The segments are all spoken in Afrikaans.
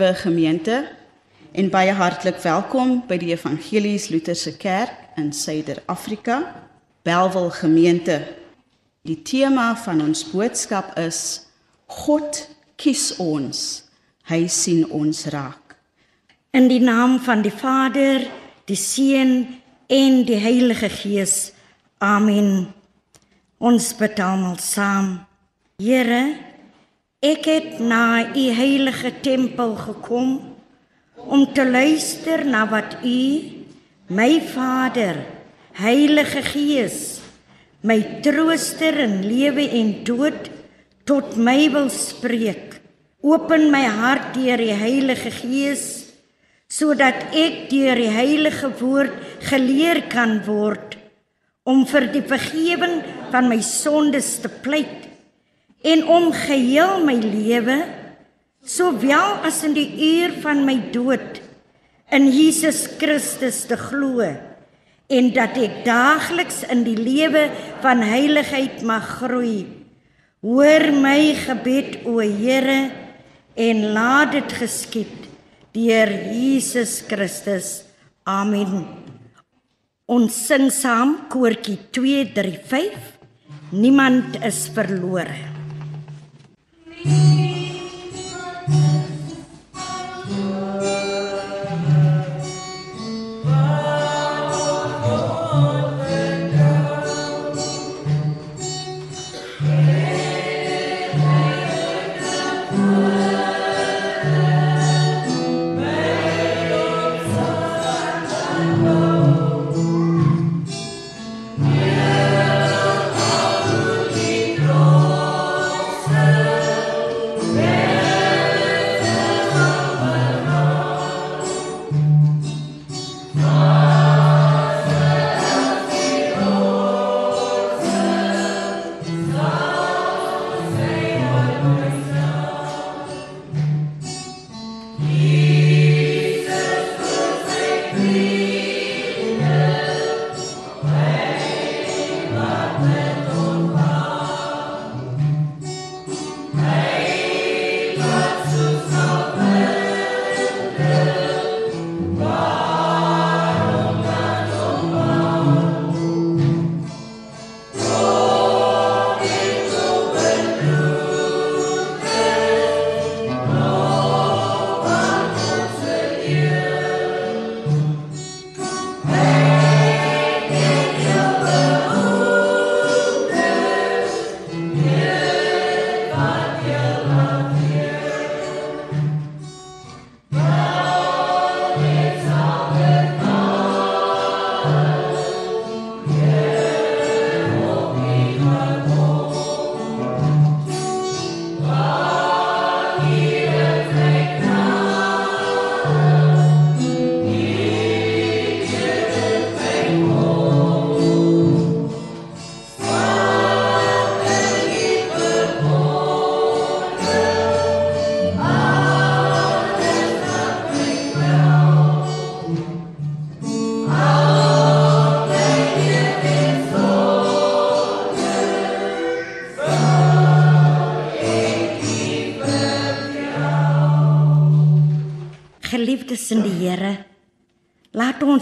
liewe gemeente en baie hartlik welkom by die Evangelies Lutherse Kerk in Suider-Afrika, Belwel gemeente. Die tema van ons boodskap is God kies ons. Hy sien ons raak. In die naam van die Vader, die Seun en die Heilige Gees. Amen. Ons bid almal saam. Here, ek het na u heilige tempel gekom om te luister na wat u, my Vader, Heilige Gees, my trooster in lewe en dood tot my wil spreek. Open my hart deur die Heilige Gees sodat ek deur die heilige woord geleer kan word om vir die vergifnis van my sondes te pleit en om geheel my lewe sowel as in die uur van my dood in Jesus Christus te glo en dat ek daagliks in die lewe van heiligheid mag groei. Hoor my gebed o Here en laat dit geskied deur Jesus Christus. Amen. Ons sing saam koortjie 235. Niemand is verlore. Love.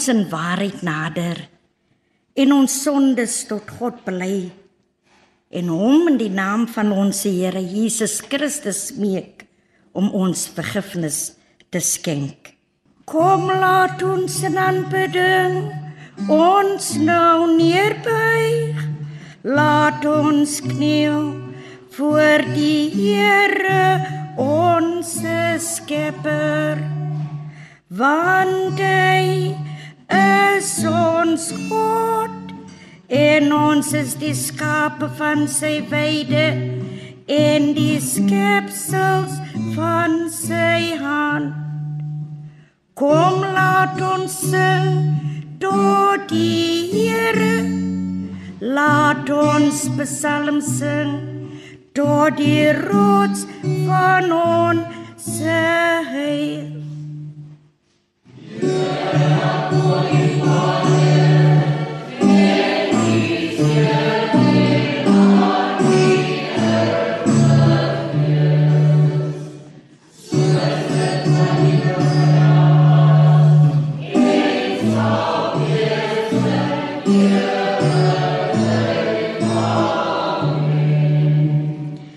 Ons in waarheid nader en ons sondes tot God bely en hom in die naam van ons Here Jesus Christus smeek om ons vergifnis te skenk. Kom laat ons in aanbidding ons nou neerbuig. Laat ons kniel voor die Here ons Skepper. Want hy is ons God en ons is die skape van sy weide en die skepsels van sy hand. Kom laat ons sing tot die Here. Laat ons psalm sing tot die rots van ons heil.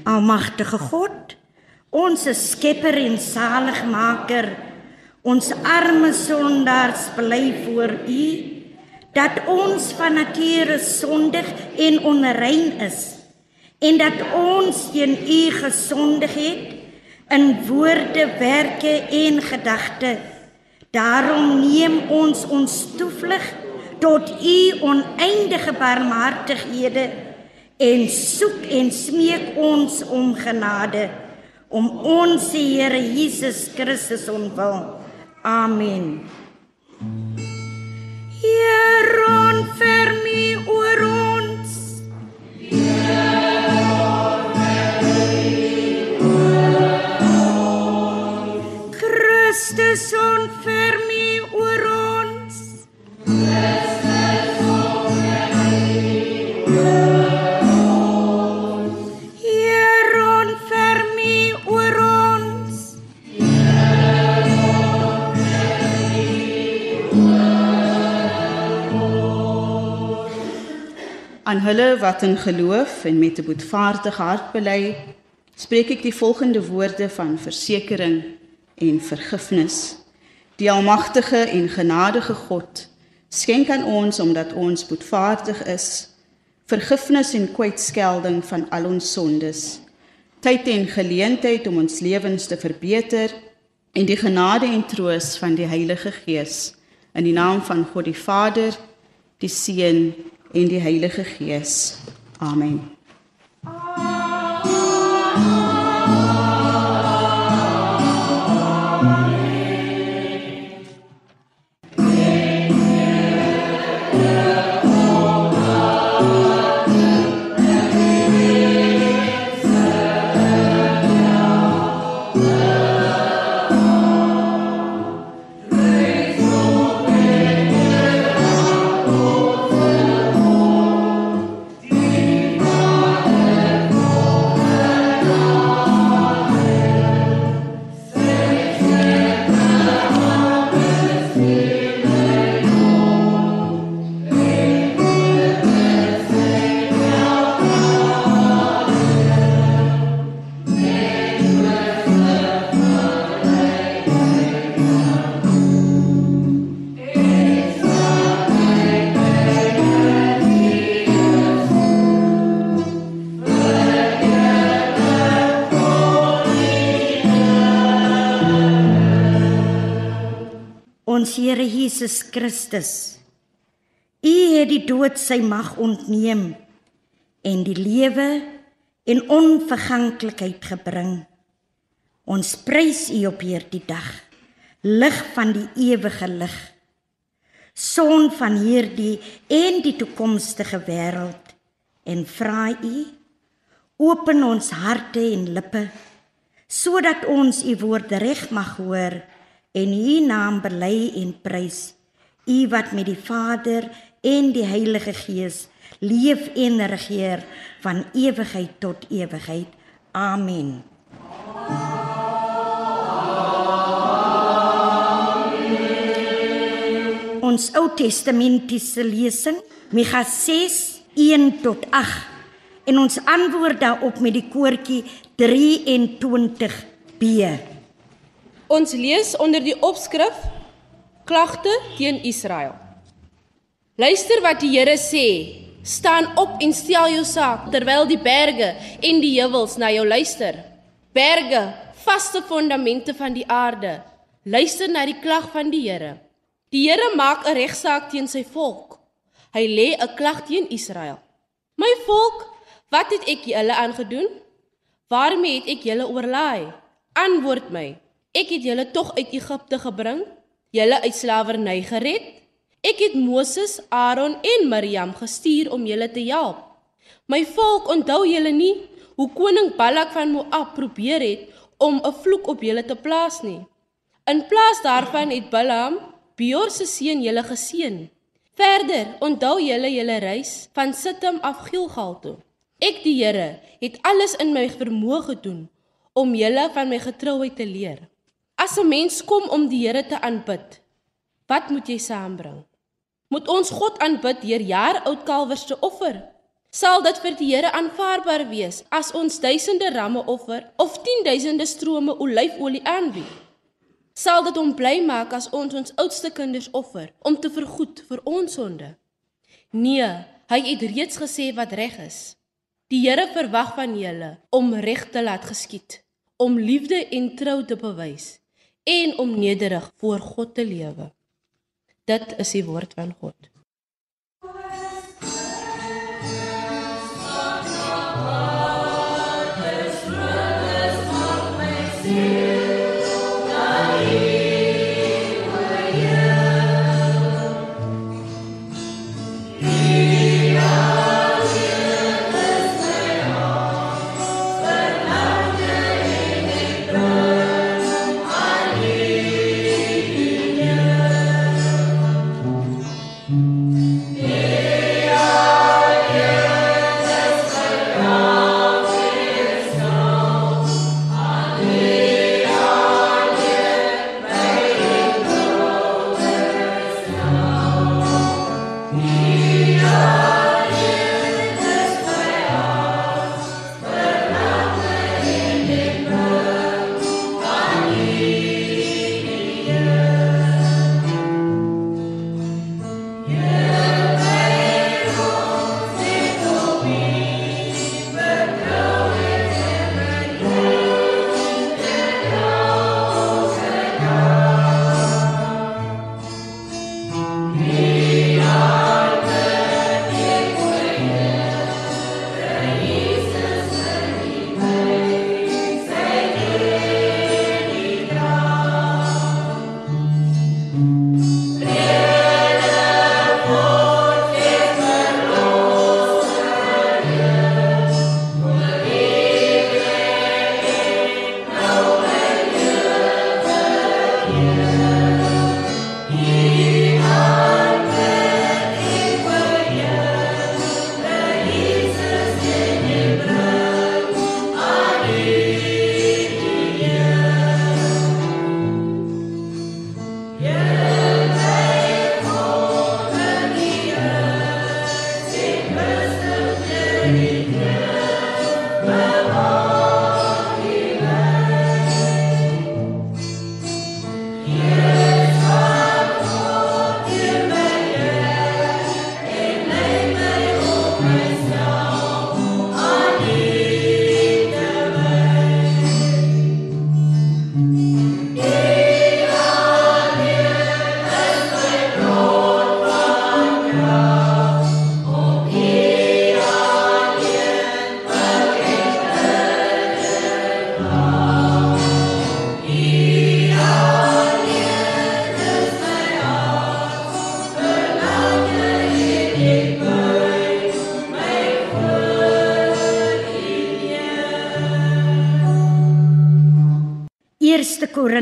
Almagtige God, onze skepper en zaligmaker. Ons arme sondaars bly voor U dat ons van nature sondig en onrein is en dat ons teen U gesondig het in woorde, werke en gedagte. Daarom neem ons ons toevlug tot U oneindige barmhartighede en soek en smeek ons om genade om ons Here Jesus Christus onwil. Amen. Here, fermi oor ons. Christus onfermi oor ons. Heer hulle wat in geloof en met 'n boetvaardige hart bely, spreek ek die volgende woorde van versekering en vergifnis. Die almagtige en genadige God skenk aan ons omdat ons boetvaardig is, vergifnis en kwytskelding van al ons sondes, tyd en geleentheid om ons lewens te verbeter en die genade en troos van die Heilige Gees in die naam van God die Vader, die Seun en die Heilige Gees. Amen. Jesus Christus. U het die dood sy mag ontneem en die lewe en onverganklikheid gebring. Ons prys U op hierdie dag, lig van die ewige lig. Son van hierdie en die toekomstige wêreld en vra U open ons harte en lippe sodat ons U woord reg mag hoor en U naam bely en prys. U wat met die Vader en die Heilige Gees leef en regeer van ewigheid tot ewigheid. Amen. Ons Ou Testamentiese lesing, Mikha 6:1 tot 8 en ons antwoord daarop met die koortjie 23b. Ons lees onder die opskrif Klagte teen Israel. Luister wat die Here sê. Staan op en stel jou saak terwyl die berge en die heuwels na jou luister. Berge, vaste fondamente van die aarde, luister na die klag van die Here. Die Here maak 'n regsaak teen sy volk. Hy lê 'n klag teen Israel. My volk, wat het ek julle aangedoen? Waarmee het ek julle oorlaai? Antwoord my. Ek het julle tog uit Egipte gebring, julle uit slawerny gered. Ek het Moses, Aaron en Miriam gestuur om julle te help. My volk, onthou julle nie hoe koning Balak van Moab probeer het om 'n vloek op julle te plaas nie. In plaas daarvan het Balaam, Beor se seun, julle geseën. Verder, onthou julle julle reis van Sittim af Gilgal toe. Ek die Here het alles in my vermoë gedoen om julle van my getrouheid te leer. As 'n mens kom om die Here te aanbid, wat moet jy saambring? Moet ons God aanbid deur jaar oud kalwers te offer? Sal dit vir die Here aanvaarbaar wees as ons duisende ramme offer of 10000de strome olyfolie aanbied? Sal dit hom bly maak as ons ons oudste kinders offer om te vergoed vir ons sonde? Nee, hy het reeds gesê wat reg is. Die Here verwag van julle om reg te laat geskied, om liefde en trou te bewys en om nederig voor God te lewe. Dit is die woord van God. Yeah.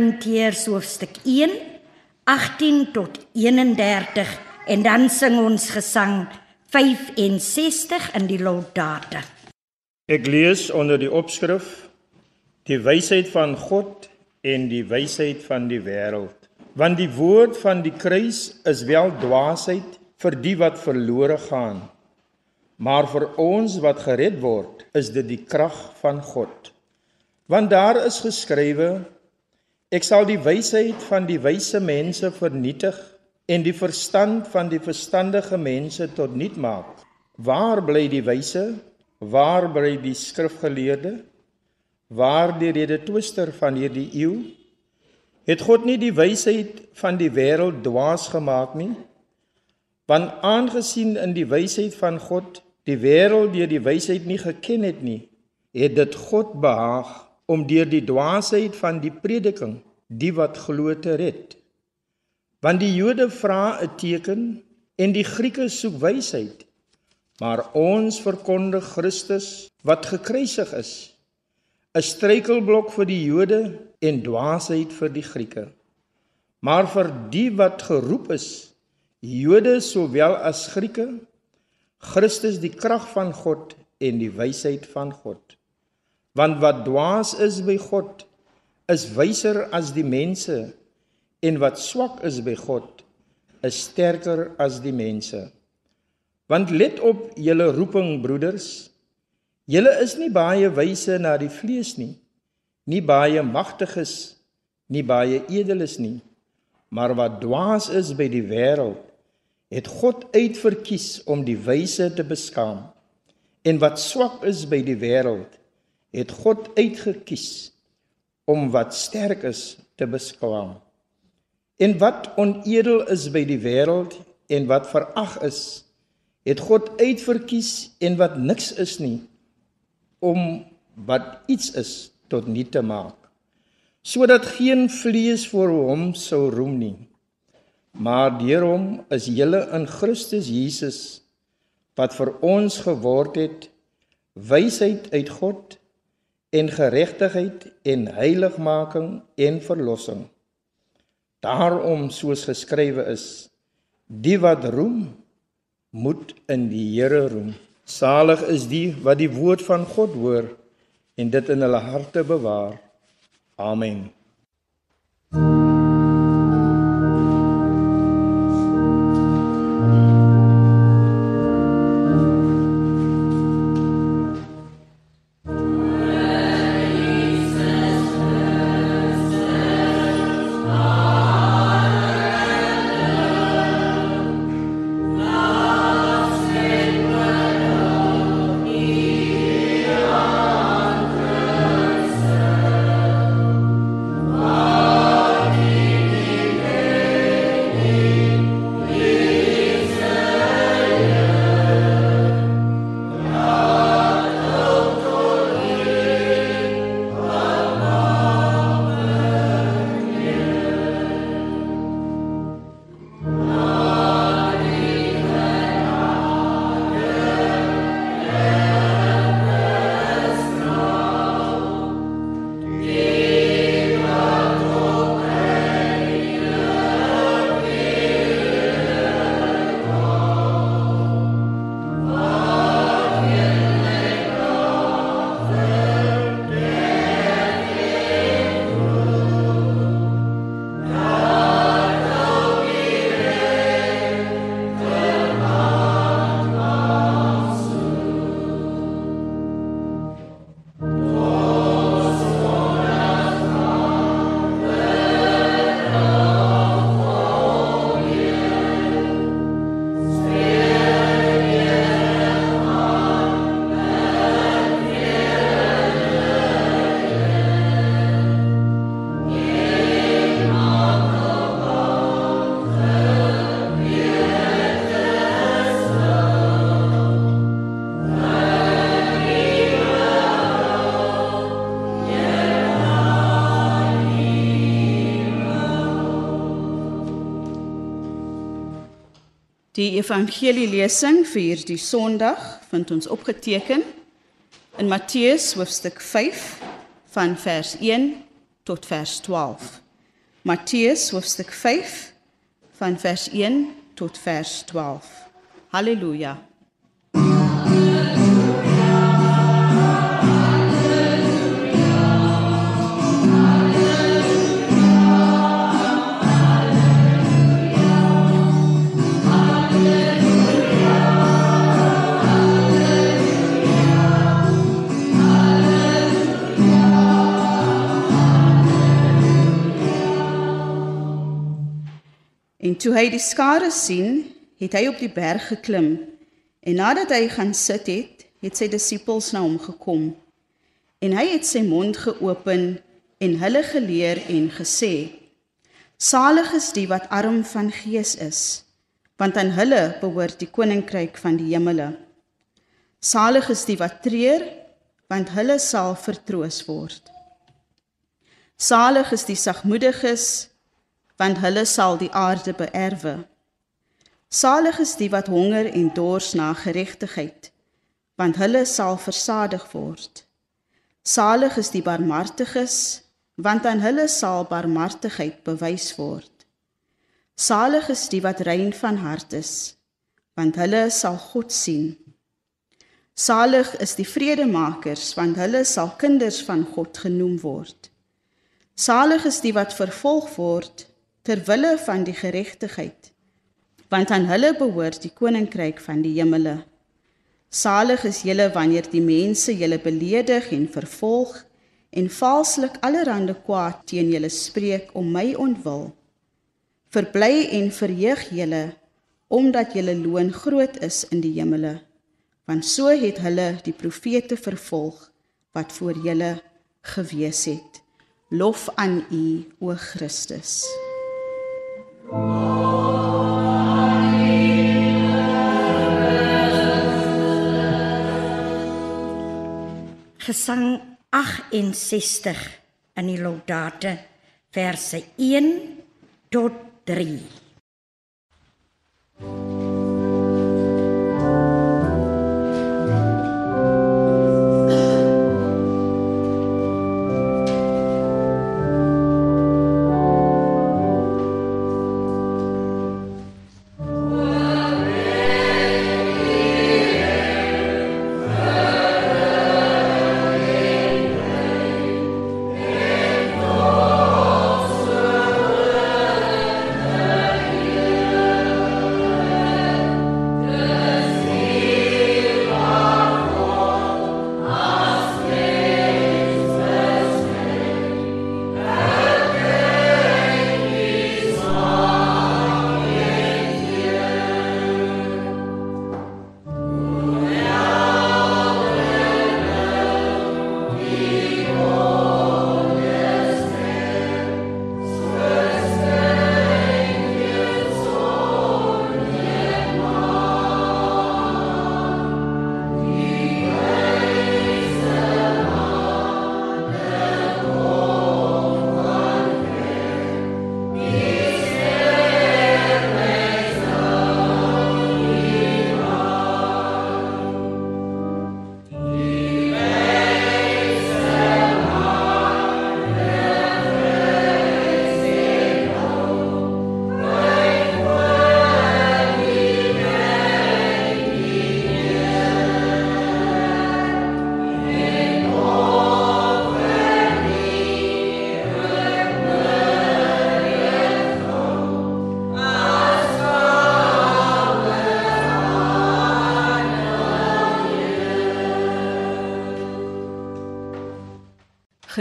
Korintiërs hoofstuk 1 18 tot 31 en dan sing ons gesang 65 in die Laudate. Ek lees onder die opskrif Die wysheid van God en die wysheid van die wêreld. Want die woord van die kruis is wel dwaasheid vir die wat verlore gaan. Maar vir ons wat gered word, is dit die krag van God. Want daar is geskrywe Ek sal die wysheid van die wyse mense vernietig en die verstand van die verstandige mense tot niet maak. Waar bly die wyse? Waar bly die skrifgeleerde? Waar die redetwister van hierdie eeu? Het God nie die wysheid van die wêreld dwaas gemaak nie? Want aangesien in die wysheid van God die wêreld deur die wysheid nie geken het nie, het dit God behaag om deur die dwaasheid van die prediking die wat glo te red. Want die Jode vra 'n teken en die Grieke soek wysheid. Maar ons verkondig Christus wat gekruisig is, 'n struikelblok vir die Jode en dwaasheid vir die Grieke. Maar vir die wat geroep is, Jode sowel as Grieke, Christus die krag van God en die wysheid van God. Want wat dwaas is by God is wyser as die mense en wat swak is by God is sterker as die mense. Want let op julle roeping, broeders. Julle is nie baie wyse na die vlees nie, nie baie magtiges, nie baie edeles nie, maar wat dwaas is by die wêreld, het God uitverkies om die wyse te beskaam. En wat swak is by die wêreld, het God uitgekies om wat sterk is te beskaam. En wat onedel is by die wêreld en wat verag is, het God uitverkies en wat niks is nie om wat iets is tot niet te maak sodat geen vlees voor hom sou roem nie maar deur hom is julle in Christus Jesus wat vir ons geword het wysheid uit God en geregtigheid en heiligmaking en verlossing. Daarom soos geskrywe is, die wat roem moet in die Here roem. Salig is die wat die woord van God hoor en dit in hulle harte bewaar. Amen. Die evangelielesing vir hierdie Sondag vind ons opgeteken in Matteus hoofstuk 5 van vers 1 tot vers 12. Matteus hoofstuk 5 van vers 1 tot vers 12. Halleluja. Toe hy die skare sien, het hy op die berg geklim. En nadat hy gaan sit het, het sy disippels na hom gekom. En hy het sy mond geopen en hulle geleer en gesê: Salig is die wat arm van gees is, want aan hulle behoort die koninkryk van die hemele. Salig is die wat treur, want hulle sal vertroos word. Salig is die sagmoediges, want hulle sal die aarde beerwe. Salig is die wat honger en dors na geregtigheid, want hulle sal versadig word. Salig is die barmhartiges, want aan hulle sal barmhartigheid bewys word. Salig is die wat rein van hart is, want hulle sal God sien. Salig is die vredemakers, want hulle sal kinders van God genoem word. Salig is die wat vervolg word ter wille van die geregtigheid, want aan hulle behoort die koninkryk van die hemele. Salig is julle wanneer die mense julle beledig en vervolg en valslik allerhande kwaad teen julle spreek om my ontwil. Verbly en verheug julle omdat julle loon groot is in die hemele, want so het hulle die profete vervolg wat voor julle gewees het. Lof aan U, o Christus. Gesang 68 in die Laudate verse 1 tot 3.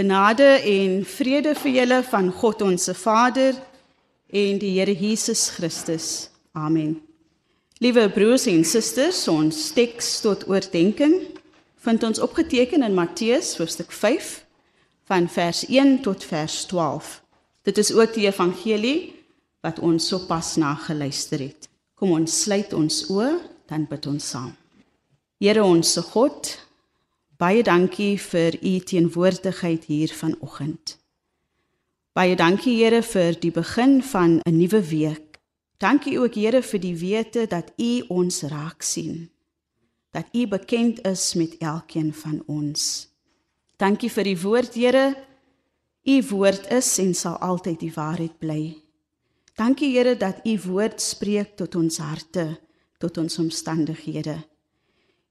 Genade en vrede vir julle van God ons se Vader en die Here Jesus Christus. Amen. Liewe broers en susters, ons teks tot oordeenking vind ons opgeteken in Matteus hoofstuk 5 van vers 1 tot vers 12. Dit is ook die evangelie wat ons sopas na geluister het. Kom ons sluit ons oë, dan bid ons saam. Here ons se God, Baie dankie vir u teenwoordigheid hier vanoggend. Baie dankie Here vir die begin van 'n nuwe week. Dankie ook Here vir die wete dat u ons raak sien. Dat u bekend is met elkeen van ons. Dankie vir die woord Here. U woord is en sal altyd die waarheid bly. Dankie Here dat u woord spreek tot ons harte, tot ons omstandighede.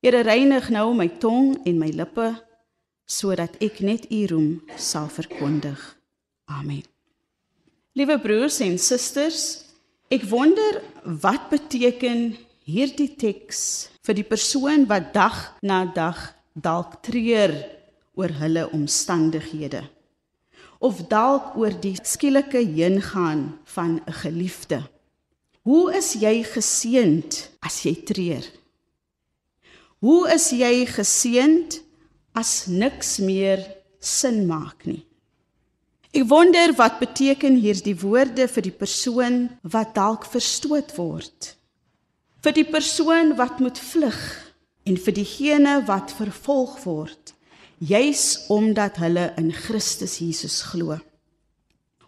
Here reinig nou my tong en my lippe sodat ek net U roem sal verkondig. Amen. Liewe broers en susters, ek wonder wat beteken hierdie teks vir die persoon wat dag na dag dalk treur oor hulle omstandighede of dalk oor die skielike heengaan van 'n geliefde. Hoe is jy geseënd as jy treur? Hoe is jy geseënd as niks meer sin maak nie? Ek wonder wat beteken hierdie woorde vir die persoon wat dalk verstoot word. Vir die persoon wat moet vlug en vir diegene wat vervolg word, juis omdat hulle in Christus Jesus glo.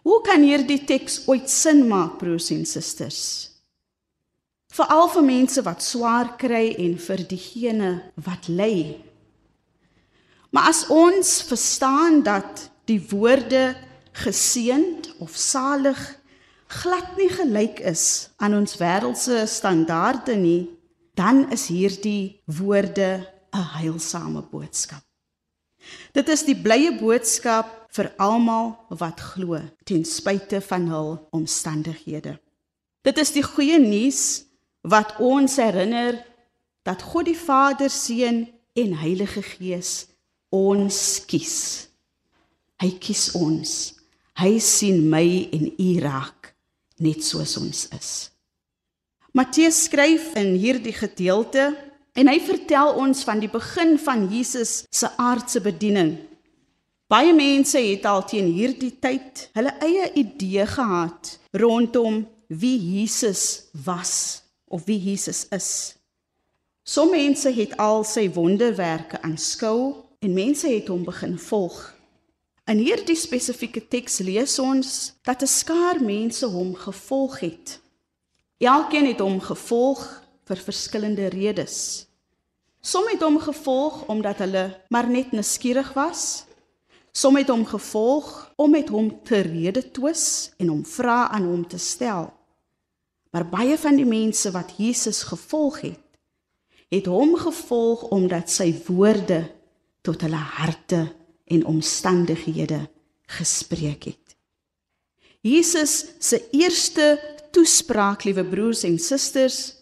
Hoe kan hierdie teks ooit sin maak, broers en susters? Veral vir mense wat swaar kry en vir diegene wat ly. Maar as ons verstaan dat die woorde geseënd of salig glad nie gelyk is aan ons wêreldse standaarde nie, dan is hierdie woorde 'n heilsame boodskap. Dit is die blye boodskap vir almal wat glo ten spyte van hul omstandighede. Dit is die goeie nuus wat ons herinner dat God die Vader, Seun en Heilige Gees ons kies. Hy kies ons. Hy sien my en u raak net soos ons is. Matteus skryf in hierdie gedeelte en hy vertel ons van die begin van Jesus se aardse bediening. Baie mense het al teen hierdie tyd hulle eie idee gehad rondom wie Jesus was of wie Jesus is. Sommige mense het al sy wonderwerke aanskou en mense het hom begin volg. In hierdie spesifieke teks lees ons dat 'n skaar mense hom gevolg het. Elkeen het hom gevolg vir verskillende redes. Sommige het hom gevolg omdat hulle maar net nuuskierig was. Sommige het hom gevolg om met hom te rede twis en hom vra aan hom te stel. Maar baie van die mense wat Jesus gevolg het, het hom gevolg omdat sy woorde tot hulle harte en omstandighede gespreek het. Jesus se eerste toespraak, liewe broers en susters,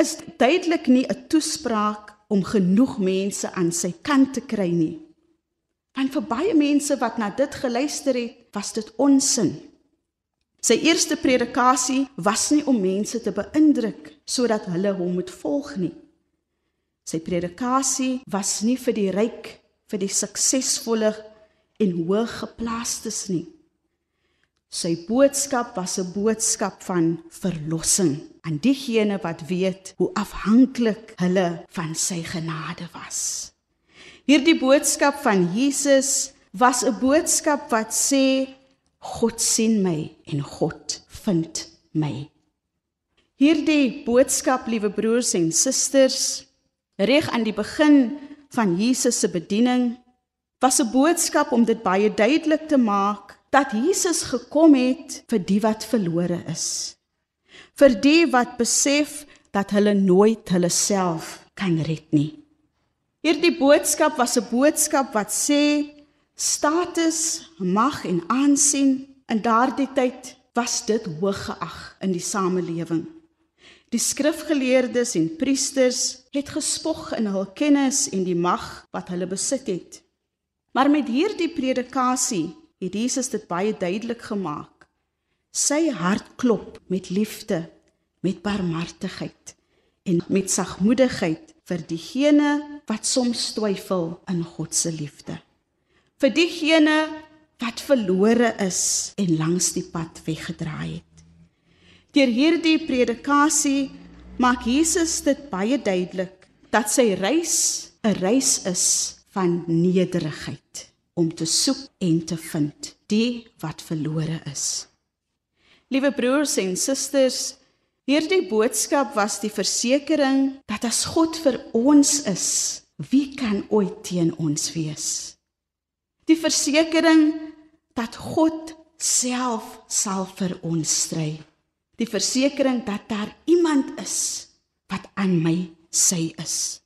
is duidelik nie 'n toespraak om genoeg mense aan sy kant te kry nie. Want vir baie mense wat na dit geluister het, was dit onsin. Sy eerste predikasie was nie om mense te beïndruk sodat hulle hom moet volg nie. Sy predikasie was nie vir die ryk, vir die suksesvolle en hooggeplaastes nie. Sy boodskap was 'n boodskap van verlossing aan diegene wat weet hoe afhanklik hulle van sy genade was. Hierdie boodskap van Jesus was 'n boodskap wat sê God sien my en God vind my. Hierdie boodskap, liewe broers en susters, reg aan die begin van Jesus se bediening, was 'n boodskap om dit baie duidelik te maak dat Jesus gekom het vir die wat verlore is. Vir die wat besef dat hulle nooit hulle self kan red nie. Hierdie boodskap was 'n boodskap wat sê status, mag en aansien in daardie tyd was dit hoog geag in die samelewing. Die skrifgeleerdes en priesters het gespog in hul kennis en die mag wat hulle besit het. Maar met hierdie predikasie het Jesus dit baie duidelik gemaak. Sy hart klop met liefde, met barmhartigheid en met sagmoedigheid vir diegene wat soms twyfel in God se liefde vir diegene wat verlore is en langs die pad weggedraai het. Deur hierdie predikasie maak Jesus dit baie duidelik dat sy reis 'n reis is van nederigheid om te soek en te vind die wat verlore is. Liewe broers en susters, hierdie boodskap was die versekering dat as God vir ons is, wie kan ooit teen ons wees? Die versekering dat God self sal vir ons stry. Die versekering dat daar iemand is wat aan my sy is.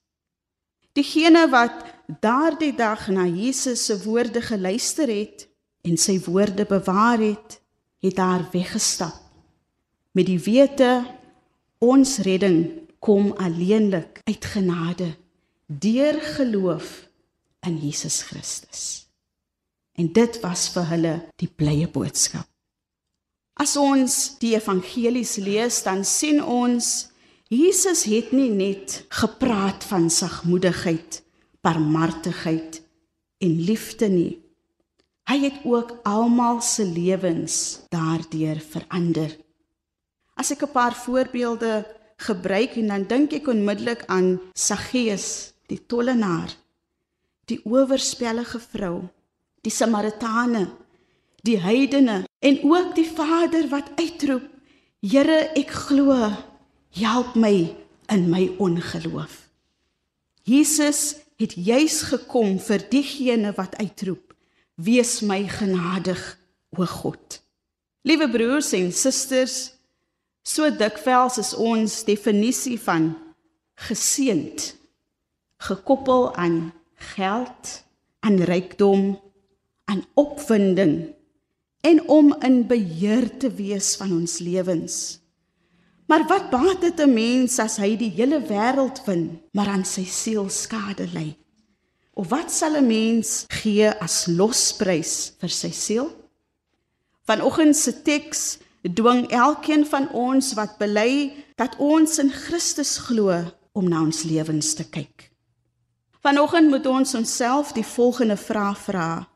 Diegene wat daardie dag na Jesus se woorde geluister het en sy woorde bewaar het, het daar weggestap met die wete ons redding kom alleenlik uit genade deur geloof in Jesus Christus. En dit was vir hulle die blye boodskap. As ons die evangelies lees, dan sien ons Jesus het nie net gepraat van sagmoedigheid, barmhartigheid en liefde nie. Hy het ook almal se lewens daardeur verander. As ek 'n paar voorbeelde gebruik en dan dink ek onmiddellik aan Saggeus, die tollenaar, die oorspellige vrou die Samaritane, die heidene en ook die Vader wat uitroep: Here, ek glo, help my in my ongeloof. Jesus het juis gekom vir diegene wat uitroep: Wees my genadig, o God. Liewe broers en susters, so dikwels is ons definisie van geseend gekoppel aan geld, aan rykdom, aan opwinding en om in beheer te wees van ons lewens. Maar wat baat dit 'n mens as hy die hele wêreld wen, maar aan sy siel skade ly? Of wat sal 'n mens gee as losprys vir sy siel? Vanoggend se teks dwing elkeen van ons wat bely dat ons in Christus glo om na ons lewens te kyk. Vanoggend moet ons onsself die volgende vraag vra: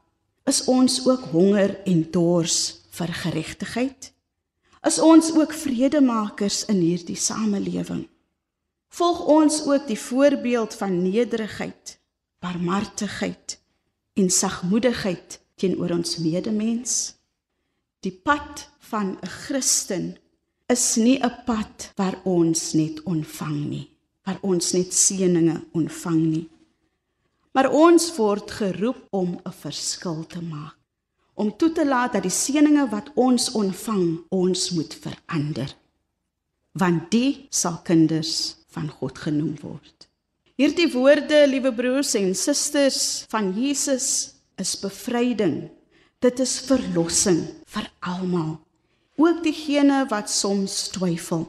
Is ons ook honger en dors vir geregtigheid? is ons ook vredemakers in hierdie samelewing. Volg ons ook die voorbeeld van nederigheid, barmhartigheid en sagmoedigheid teenoor ons medemens. Die pad van 'n Christen is nie 'n pad waar ons net ontvang nie, waar ons net seëninge ontvang nie. Maar ons word geroep om 'n verskil te maak om toe te laat dat die seëninge wat ons ontvang ons moet verander. Want die sal kinders van God genoem word. Hierdie woorde liewe broers en susters van Jesus is bevryding. Dit is verlossing vir almal. Ook diegene wat soms twyfel.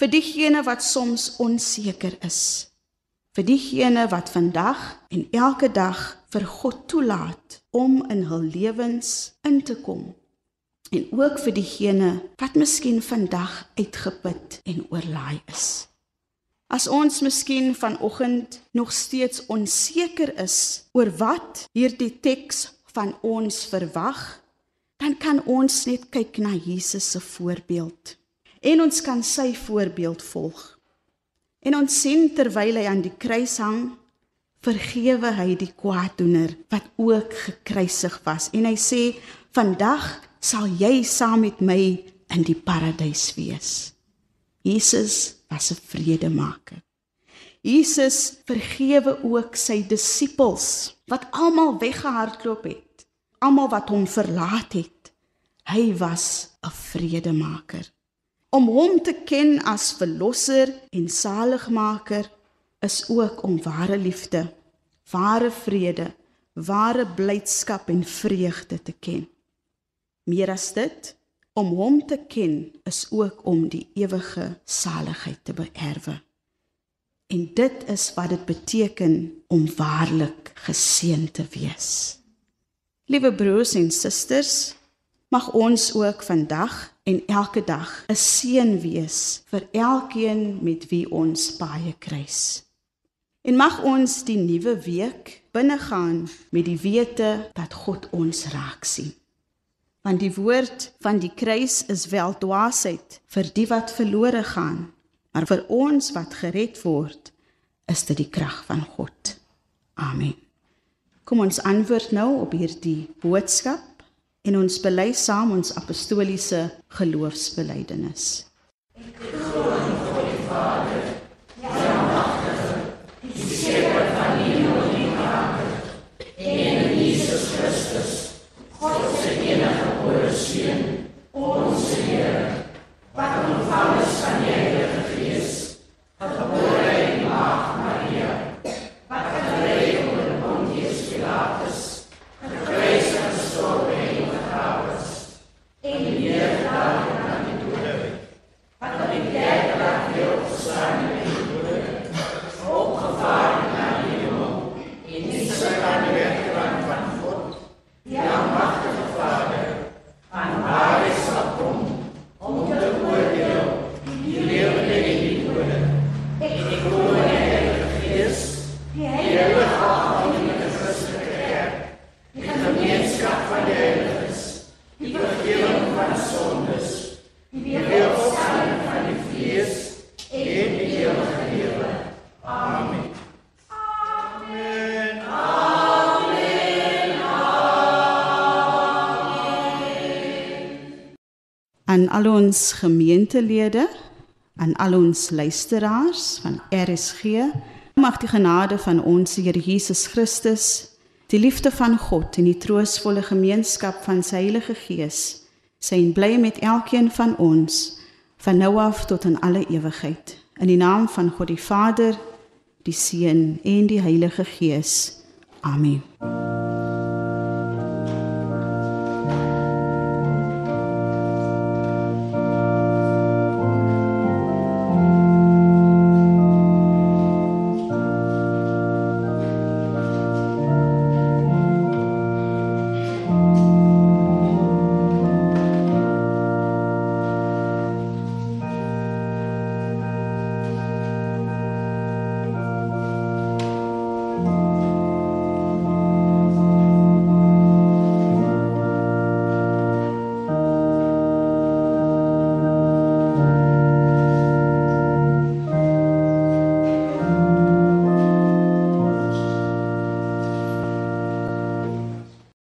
Vir diegene wat soms onseker is vir diegene wat vandag en elke dag vir God toelaat om in hul lewens in te kom. En ook vir diegene wat miskien vandag uitgeput en oorlaai is. As ons miskien vanoggend nog steeds onseker is oor wat hierdie teks van ons verwag, dan kan ons net kyk na Jesus se voorbeeld en ons kan sy voorbeeld volg. En ons sien terwyl hy aan die kruis hang, vergewe hy die kwaaddoener wat ook gekruisig was. En hy sê, "Vandag sal jy saam met my in die paradys wees." Jesus was 'n vredemaker. Jesus vergewe ook sy disippels wat almal weggehardloop het, almal wat hom verlaat het. Hy was 'n vredemaker om hom te ken as verlosser en saligmaker is ook om ware liefde, ware vrede, ware blydskap en vreugde te ken. Meer as dit, om hom te ken is ook om die ewige saligheid te beerwe. En dit is wat dit beteken om waarlik geseën te wees. Liewe broers en susters, mag ons ook vandag en elke dag 'n seën wees vir elkeen met wie ons baie kruis. En mag ons die nuwe week binnegaan met die wete dat God ons raak sien. Want die woord van die kruis is wel dwaasheid vir die wat verlore gaan, maar vir ons wat gered word, is dit die krag van God. Amen. Kom ons antwoord nou op hierdie boodskap en ons bely saam ons apostoliese geloofsbelijdenis. Ek glo in God die Vader, die Almagtige, die Skepper van die hemel en die aarde, en in Jesus Christus, God se enige gebore Seun, al ons gemeentelede, aan al ons luisteraars van RSG, mag die genade van ons Here Jesus Christus, die liefde van God en die troostvolle gemeenskap van sy Heilige Gees, seën bly met elkeen van ons van nou af tot in alle ewigheid. In die naam van God die Vader, die Seun en die Heilige Gees. Amen.